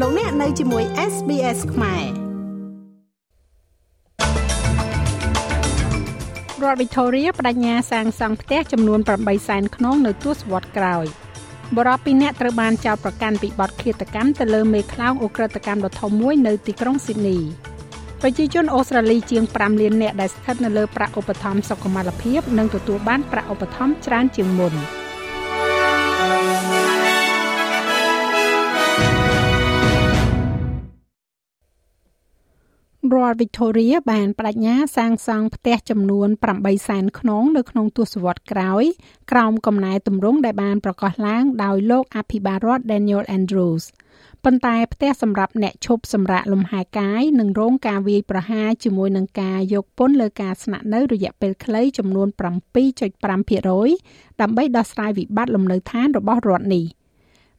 លោកអ្នកនៅជាមួយ SBS ខ្មែររដ្ឋ Victoria បដិញ្ញាសាងសង់ផ្ទះចំនួន8សែនខ្នងនៅទសវត្សរ៍ក្រោយបរិបពីអ្នកត្រូវបានចោទប្រកាន់ពីបទឃាតកម្មទៅលើមេខ្លោងអូក្រិតកម្មដ៏ធំមួយនៅទីក្រុងស៊ីដនីប្រជាជនអូស្ត្រាលីជាង5លាននាក់ដែលស្ថិតនៅលើប្រាក់ឧបត្ថម្ភសុខុមាលភាពនឹងទទួលបានប្រាក់ឧបត្ថម្ភច្រើនជាងមុន។ រដ្ឋ Victoria បានបដិញ្ញាសាងសង់ផ្ទះចំនួន8សែនខ្នងនៅក្នុងទសវត្សរ៍ក្រោយក្រោមកំណែទម្រង់ដែលបានប្រកាសឡើងដោយលោកអភិបាលរដ្ឋ Daniel Andrews ប៉ុន្តែផ្ទះសម្រាប់អ្នកឈប់សម្រាកលំហែកាយនិងរងការវាយប្រហារជាមួយនឹងការយកពន្ធលើការស្នាក់នៅរយៈពេលខ្លីចំនួន7.5%ដើម្បីដោះស្រាយវិបត្តិលំនៅឋានរបស់រដ្ឋនេះ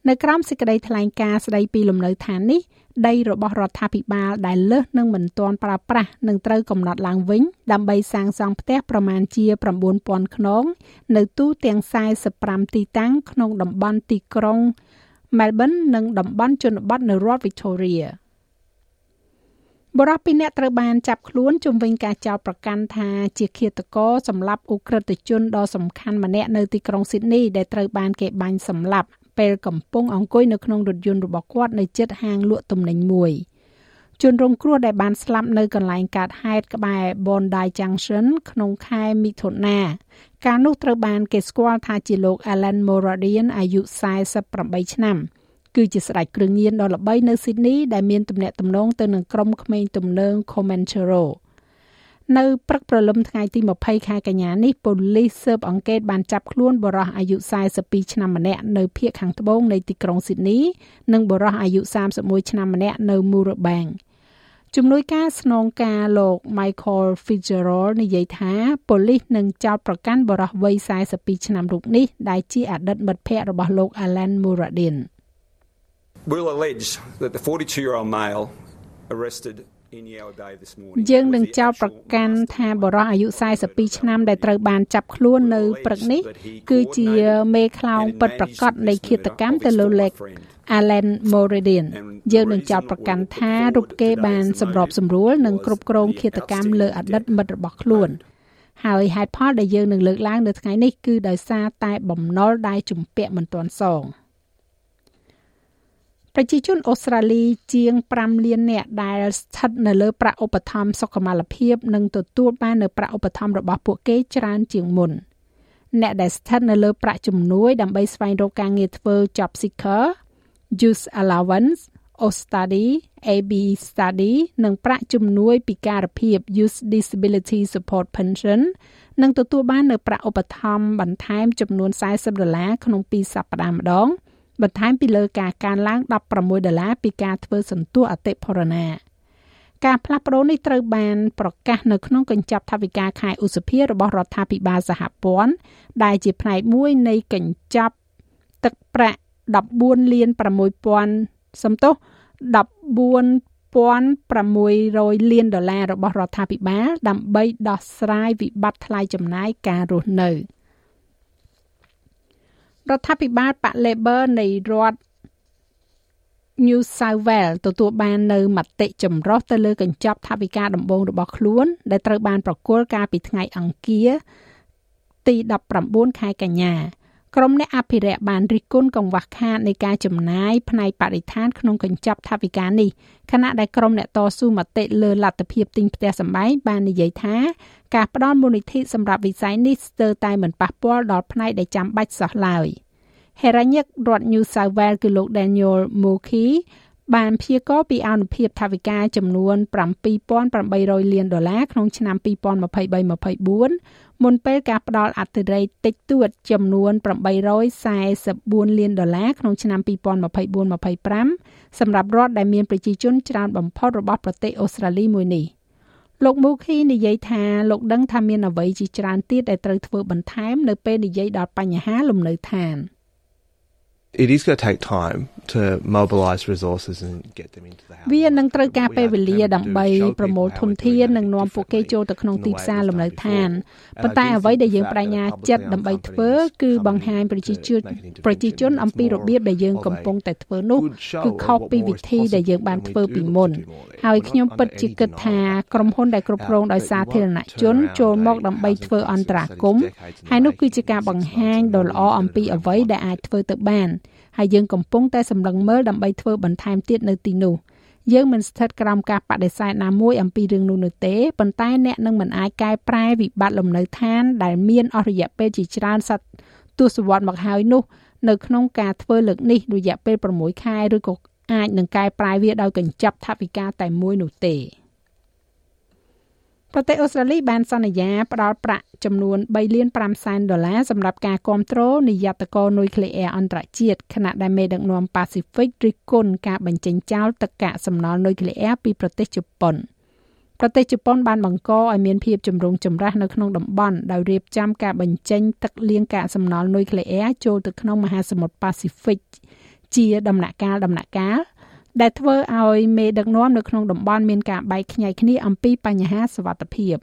នៅក្រោមសេចក្តីថ្លែងការណ៍ស្តីពីលំនៅឋាននេះដីរបស់រដ្ឋាភិបាលដែលលើសនឹងមិនទាន់ប្រើប្រាស់នឹងត្រូវកំណត់ឡើងវិញ ដើម្បីសាងសង់ផ្ទះប្រមាណជា9000ខ្នង នៅទូទាំង45ទីតាំងក្នុងតំបន់ទីក្រុង Melbourne និងតំបន់ជនបទនៅរដ្ឋ Victoria បរិបពីអ្នកត្រូវបានចាប់ខ្លួនជំវិញការចោទប្រកាន់ថាជាឃាតករសម្លាប់អ ுக ្រិតជនដ៏សំខាន់ម្នាក់នៅទីក្រុងស៊ីដនីដែលត្រូវបានគេបាញ់សម្លាប់ ពេលកំពុងអង្គុយនៅក្នុងរថយន្តរបស់គាត់នៅជិតហាងលក់ទំនិញមួយជនរងគ្រោះដែលបានស្លាប់នៅកន្លែងកើតហេតុក្បែរ Bondi Junction ក្នុងខែមិថុនាកាលនោះត្រូវបានគេស្គាល់ថាជាលោក Alan Moradian អាយុ48ឆ្នាំគឺជាស្ដេចគ្រឿងញៀនដ៏ល្បីនៅស៊ីដនីដែលមានទំនាក់ទំនងទៅនឹងក្រុមក្មេងទំនើង Comanchero នៅព្រឹកព្រលឹមថ្ងៃទី20ខែកញ្ញានេះប៉ូលីសស៊ើបអង្កេតបានចាប់ខ្លួនបុរសអាយុ42ឆ្នាំម្នាក់នៅភូមិខាងត្បូងនៃទីក្រុងស៊ីដនីនិងបុរសអាយុ31ឆ្នាំម្នាក់នៅ Moorabbang ជំនួយការស្នងការលោក Michael Fitzgerald និយាយថាប៉ូលីសនឹងចោទប្រកាន់បុរសវ័យ42ឆ្នាំរូបនេះដែលជាអតីតមិត្តភ័ក្តិរបស់លោក Alan Muradin Will allege that the 42-year-old male arrested យើងនឹងចោទប្រកាន់ថាបរិះអាយុ42ឆ្នាំដែលត្រូវបានចាប់ខ្លួននៅព្រឹកនេះ គឺជាមេខ្លោងពិតប្រាកដនៃឃាតកម្មទៅលើលេខ Allen Moradin យើងនឹងចោទប្រកាន់ថារូបគេបានសម្របសម្រួលនិងគ្រប់គ្រងឃាតកម្មលើអតីតមិត្តរបស់ខ្លួនហើយហេតុផលដែលយើងនឹងលើកឡើងនៅថ្ងៃនេះគឺដោយសារតែបំណុលដែលជំពាក់មិនទាន់សង។ ប្រជាជនអូស្ត្រាលីជាង5លាននាក់ដែលស្ថិតនៅលើប្រាក់ឧបត្ថម្ភសុខុមាលភាពនឹងទទួលបាននូវប្រាក់ឧបត្ថម្ភរបស់ពួកគេច្រើនជាងមុនអ្នកដែលស្ថិតនៅលើប្រាក់ជំនួយដើម្បីស្វែងរកការងារធ្វើ Job Seeker Youth Allowance O Study AB Study និងប្រាក់ជំនួយពិការភាព Youth Disability Support Pension នឹងទទួលបាននូវប្រាក់ឧបត្ថម្ភបន្ថែមចំនួន40ដុល្លារក្នុង2សប្តាហ៍ម្ដង បន្ថែមពីលើការកើនឡើង16ដុល្លារពីការធ្វើសន្ទុះអតិផរណាការផ្លាស់ប្តូរនេះត្រូវបានប្រកាសនៅក្នុងកញ្ចប់ថវិកាខែឧសភារបស់រដ្ឋាភិបាលសហព័ន្ធដែលជាផ្នែកមួយនៃកញ្ចប់ទឹកប្រាក់14លាន6000សំទោស14,600លានដុល្លាររបស់រដ្ឋាភិបាលដើម្បីដោះស្រាយវិបត្តិថ្លៃចំណាយការរស់នៅ។ រដ្ឋាភិបាលបក Labor នៃរដ្ឋ New South Wales ទទួលបាននៅមតិចម្រុះទៅលើកញ្ចប់ថវិកាដំបូងរបស់ខ្លួន ដែលត្រូវបានប្រគល់កាលពីថ្ងៃអង្គារទី19ខែកញ្ញា ក្រុមអ្នកអភិរក្សបានរិះគន់កង្វះខាតនៃការចំណាយផ្នែកបរិស្ថានក្នុងកញ្ចប់ថវិកានេះខណៈដែលក្រុមអ្នកតស៊ូមតិលើលទ្ធភាពទិញផ្ទះសម្បែងបាននិយាយថាការផ្ដល់មូលនិធិសម្រាប់វិស័យនេះស្ទើរតែមិនប៉ះពាល់ដល់ផ្នែកដែលចាំបាច់សោះឡើយ។ហេរ៉ាញិករដ្ឋ New South Wales គឺលោក Daniel Mookhey បានព្យាករពីអនុភាពថវិកាចំនួន7800លានដុល្លារក្នុងឆ្នាំ2023-24មុនពេលការផ្ដល់អតិរេកតិចតួចចំនួន844លានដុល្លារក្នុងឆ្នាំ2024-25សម្រាប់រដ្ឋដែលមានប្រជាជនច្រើនបំផុតរបស់ប្រទេសអូស្ត្រាលីមួយនេះលោកមូខីនិយាយថាលោកដឹងថាមានអ្វីជាច្រើនទៀតដែលត្រូវធ្វើបន្ថែមនៅពេលនិយាយដល់បញ្ហាលំនៅឋាន។ it is going to take time to mobilize resources and get them into the house វានឹងត្រូវការពេលវេលាដើម្បីប្រមូលធនធាននិងនាំពួកគេចូលទៅក្នុងទីផ្សារលំនៅឋានប៉ុន្តែអ្វីដែលយើងបដិញ្ញាចិត្តដើម្បីធ្វើគឺបង្ហាញប្រជាជនប្រជាជនអំពីរបៀបដែលយើងកំពុងតែធ្វើនោះគឺខុសពីវិធីដែលយើងបានធ្វើពីមុនហើយខ្ញុំពិតជាគិតថាក្រុមហ៊ុនដែលគ្រប់គ្រងដោយសាធារណជនចូលមកដើម្បីធ្វើអន្តរាគមន៍ហើយនោះគឺជាការបង្ហាញដ៏ល្អអំពីអ្វីដែលអាចធ្វើទៅបាន ហើយយើងកំពុងតែសម្លឹងមើលដើម្បីធ្វើបន្ថែមទៀតនៅទីនោះយើងមិនស្ថិតក្រោមការបដិសេធណាមួយអំពីរឿងនោះនោះទេប៉ុន្តែអ្នកនឹងមិនអាចកែប្រែវិបត្តិលំនៅឋាន ដែលមានអស់រយៈពេលជាច្រើនសតទសវត្សរ៍មកហើយនោះ នៅក្នុងការធ្វើលើកនេះរយៈពេល6ខែឬក៏អាចនឹងកែប្រែវាដោយកញ្ចប់ថវិកាតែមួយនោះទេ ប្រទេសអូស្ត្រាលីបានសន្យាផ្តល់ប្រាក់ចំនួន3លាន5សែនដុល្លារសម្រាប់ការគ្រប់គ្រងនិយត្តករនុយក្លេអ៊ែរអន្តរជាតិខណៈដែលមេដឹកនាំប៉ាស៊ីហ្វិករិះគន់ការបញ្ចេញចោលទឹកកាកសំណល់នុយក្លេអ៊ែរពីប្រទេសជប៉ុនប្រទេសជប៉ុនបានបង្កឲ្យមានភាពចម្រូងចម្រាសនៅក្នុងតំបន់ដោយរៀបចំការបញ្ចេញទឹកលាងកាកសំណល់នុយក្លេអ៊ែរចូលទៅក្នុងមហាសមុទ្រប៉ាស៊ីហ្វិកជាដំណាក់កាលដំណាក់កាល ដែលធ្វើឲ្យមេដឹកនាំនៅក្នុងតំបន់មានការបែកខ្ញែកគ្នាអំពីបញ្ហាសវត្ថិភាព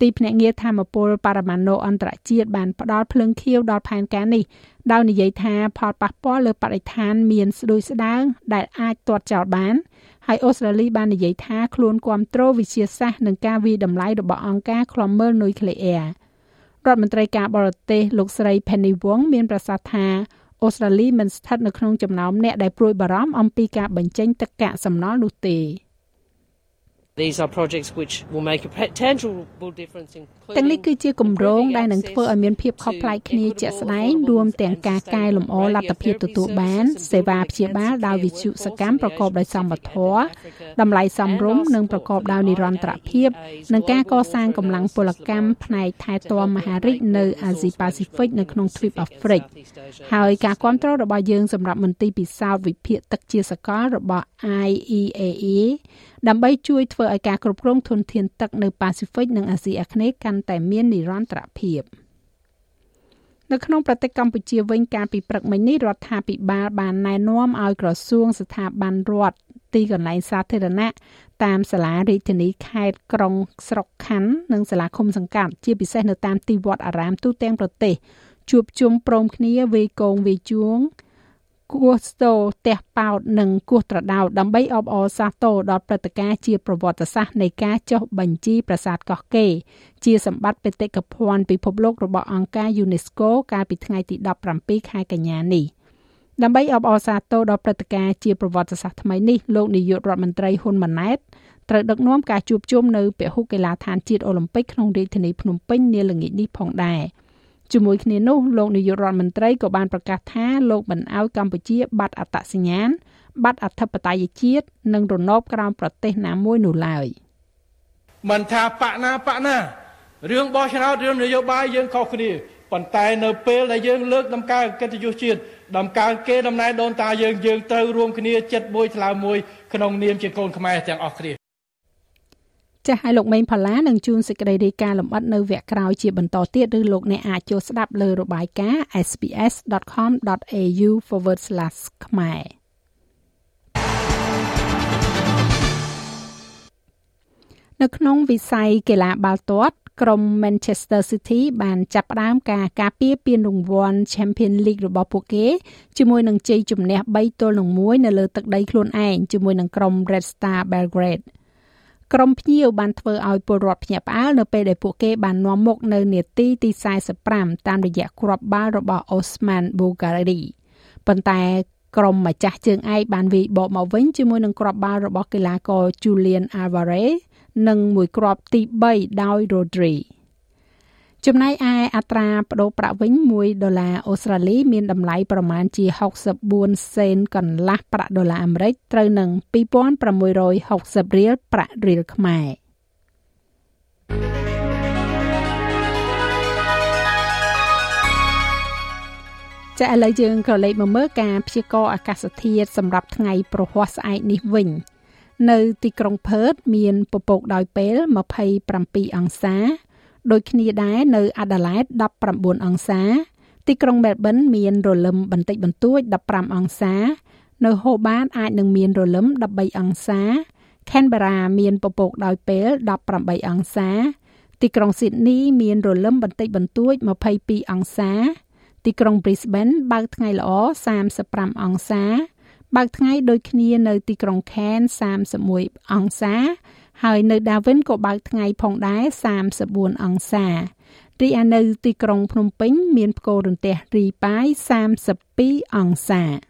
ទីភ្នាក់ងារធម្មពលបរមាណុអន្តរជាតិបានផ្ដល់ភ្លើងខៀវដល់ផែនការនេះដោយនិយាយថាផលប៉ះពាល់លើបរិស្ថានមានស្ដួយស្ដាងដែលអាចទាត់ចោលបានហើយអូស្ត្រាលីបាននិយាយថាខ្លួនគ្រប់គ្រងវិជាសាស្ត្រនិងការវិតម្លៃរបស់អង្គការឃ្លាំមើលនុយក្លេអ៊ែររដ្ឋមន្ត្រីការបរទេសលោកស្រី Penny Wong មានប្រសាសន៍ថា អូស្ត្រាលីមិនស្ថិតនៅក្នុងចំណោមអ្នកដែលព្រួយបារម្ភអំពីការបញ្ចេញទឹកកាកសំណល់នោះទេ។ These are projects which will make a tangible difference in ទាំងនេះគឺជាគម្រោងដែលនឹងធ្វើឲ្យមានភាពខុសប្លែកគ្នាជាក់ស្ដែងរួមទាំងការកែលម្អលទ្ធភាពទទួលបាន សេវាព្យាបាលដោយវិទ្យុសកម្មប្រកបដោយសមធម៌តម្លៃសមរម្យនិងប្រកបដោយនិរន្តរភាព និងការកសាងកម្លាំងពលកម្មផ្នែកថែទាំមហារីកនៅអាស៊ីប៉ាស៊ីហ្វិកនៅក្នុងទ្វីបអាហ្វ្រិកហើយការគ្រប់គ្រងរបស់យើងសម្រាប់មន្ទីរពិសោធន៍វិភាគទឹកជាសកលរបស់ IEAE ដើម្បីជួយធ្វើឲ្យការគ្រប់គ្រងធនធានទឹកនៅប៉ាស៊ីហ្វិកនិងអាស៊ីអាគ្នេយ៍កាន់តែមាននិរន្តរភាពនៅក្នុងប្រទេសកម្ពុជាវិញកាលពីព្រឹកមិញនេះរដ្ឋាភិបាលបានណែនាំឲ្យក្រសួងស្ថាប័នរដ្ឋទីកន្លែងសាធារណៈតាមសាលារាជធានីខេត្តក្រុងស្រុកខណ្ឌនិងសាលាឃុំសង្កាត់ជាពិសេសនៅតាមទីវត្តអារាមទូទាំងប្រទេសជួបជុំព្រមគ្នាវេកងវេជួង គោះស្ទោផ្ទះប៉ោតនិងគោះត្រដោតដើម្បីអបអរសាទរដល់ព្រឹត្តិការណ៍ជាប្រវត្តិសាស្ត្រនៃការចុះបញ្ជីប្រាសាទកោះកេរជាសម្បត្តិបេតិកភណ្ឌពិភពលោករបស់អង្គការ UNESCO កាលពីថ្ងៃទី17ខែកញ្ញានេះដើម្បីអបអរសាទរដល់ព្រឹត្តិការណ៍ជាប្រវត្តិសាស្ត្រថ្មីនេះលោកនាយករដ្ឋមន្ត្រីហ៊ុនម៉ាណែតត្រូវដឹកនាំការជួបជុំនៅពហុកីឡដ្ឋានជាតិអូឡ িম্প ិកក្នុងរាជធានីភ្នំពេញនាល្ងាចនេះផងដែរ។ ជាមួយគ្នានោះលោកនាយករដ្ឋមន្ត្រីក៏បានប្រកាសថាលោកមិនអោយកម្ពុជា បាត់អត្តសញ្ញាណបាត់អធិបតេយ្យជាតិនិងរណបក្រោមប្រទេសណាមួយនោះឡើយមិនថាបកណាបកណារឿងបោះឆ្នោតរឿងនយោបាយយើងខុសគ្នាប៉ុន្តែនៅពេលដែលយើងលើកដំណើរកិត្តិយសជាតិដំណើរគេដំណែដូនតាយើងយើងត្រូវរួមគ្នាចិត្តមួយថ្លើមមួយក្នុងនាមជាកូនខ្មែរទាំងអស់គ្នា ចាស់ឲ្យលោកមេងផល្លានឹងជួនសេចក្តីរាយការណ៍លម្អិតនៅវគ្គក្រោយជាបន្តទៀតឬលោកអ្នកអាចចូលស្ដាប់លើរបាយការណ៍ sps.com.au/ ខ្មែរនៅក្នុងវិស័យកីឡាបាល់ទាត់ក្រុម Manchester City បានចាប់ផ្ដើមការការពារពានរង្វាន់ Champions League របស់ពួកគេជាមួយនឹងជ័យជំនះ3ទល់នឹង1នៅលើទឹកដីខ្លួនឯងជាមួយនឹងក្រុម Red Star Belgrade ។ ក្រុមភ្ញៀវបានធ្វើឲ្យពលរដ្ឋភ្ញាក់ផ្អើលនៅពេលដែលពួកគេបាននាំមុខនៅនាទីទី45តាមរយៈគ្រាប់បាល់របស់ Osman Bugari ប៉ុន្តែក្រុមម្ចាស់ជើងឯកបានវាយបកមកវិញជាមួយនឹងគ្រាប់បាល់របស់កីឡាករ Julian Alvarez និងមួយគ្រាប់ទី3ដោយ Rodri ចំណែកឯអត្រាប្តូរប្រាក់វិញ1ដុល្លារអូស្ត្រាលី មានតម្លៃប្រមាណជា64សេនកន្លះប្រាក់ដុល្លារអាមេរិកត្រូវនឹង2660រៀលប្រាក់រៀលខ្មែរចាឥឡូវយើងក៏លេខមកមើលការព្យាករណ៍អាកាសធាតុសម្រាប់ថ្ងៃប្រហ័សស្អែកនេះវិញនៅទីក្រុងផឺតមានពពកដោយពេល27អង្សា ដូចគ្នាដែរនៅអាដាលេដ19អង្សា ទីក្រុង Melbourne មានរលឹមបន្តិចបន្តួច15អង្សា នៅ Hobart អាចនឹងមានរលឹម13អង្សា Canberra មានពពកដោយពេល18អង្សា ទីក្រុង Sydney មានរលឹមបន្តិចបន្តួច22អង្សា ទីក្រុង Brisbane បើកថ្ងៃល្អ35អង្សាបើកថ្ងៃដូចគ្នានៅទីក្រុង Cairns 31អង្សា ហើយនៅ Darwin ក៏បើកថ្ងៃផងដែរ34អង្សារីឯនៅទីក្រុងភ្នំពេញ មានផ្គររន្ទះរីប៉ាយ32អង្សា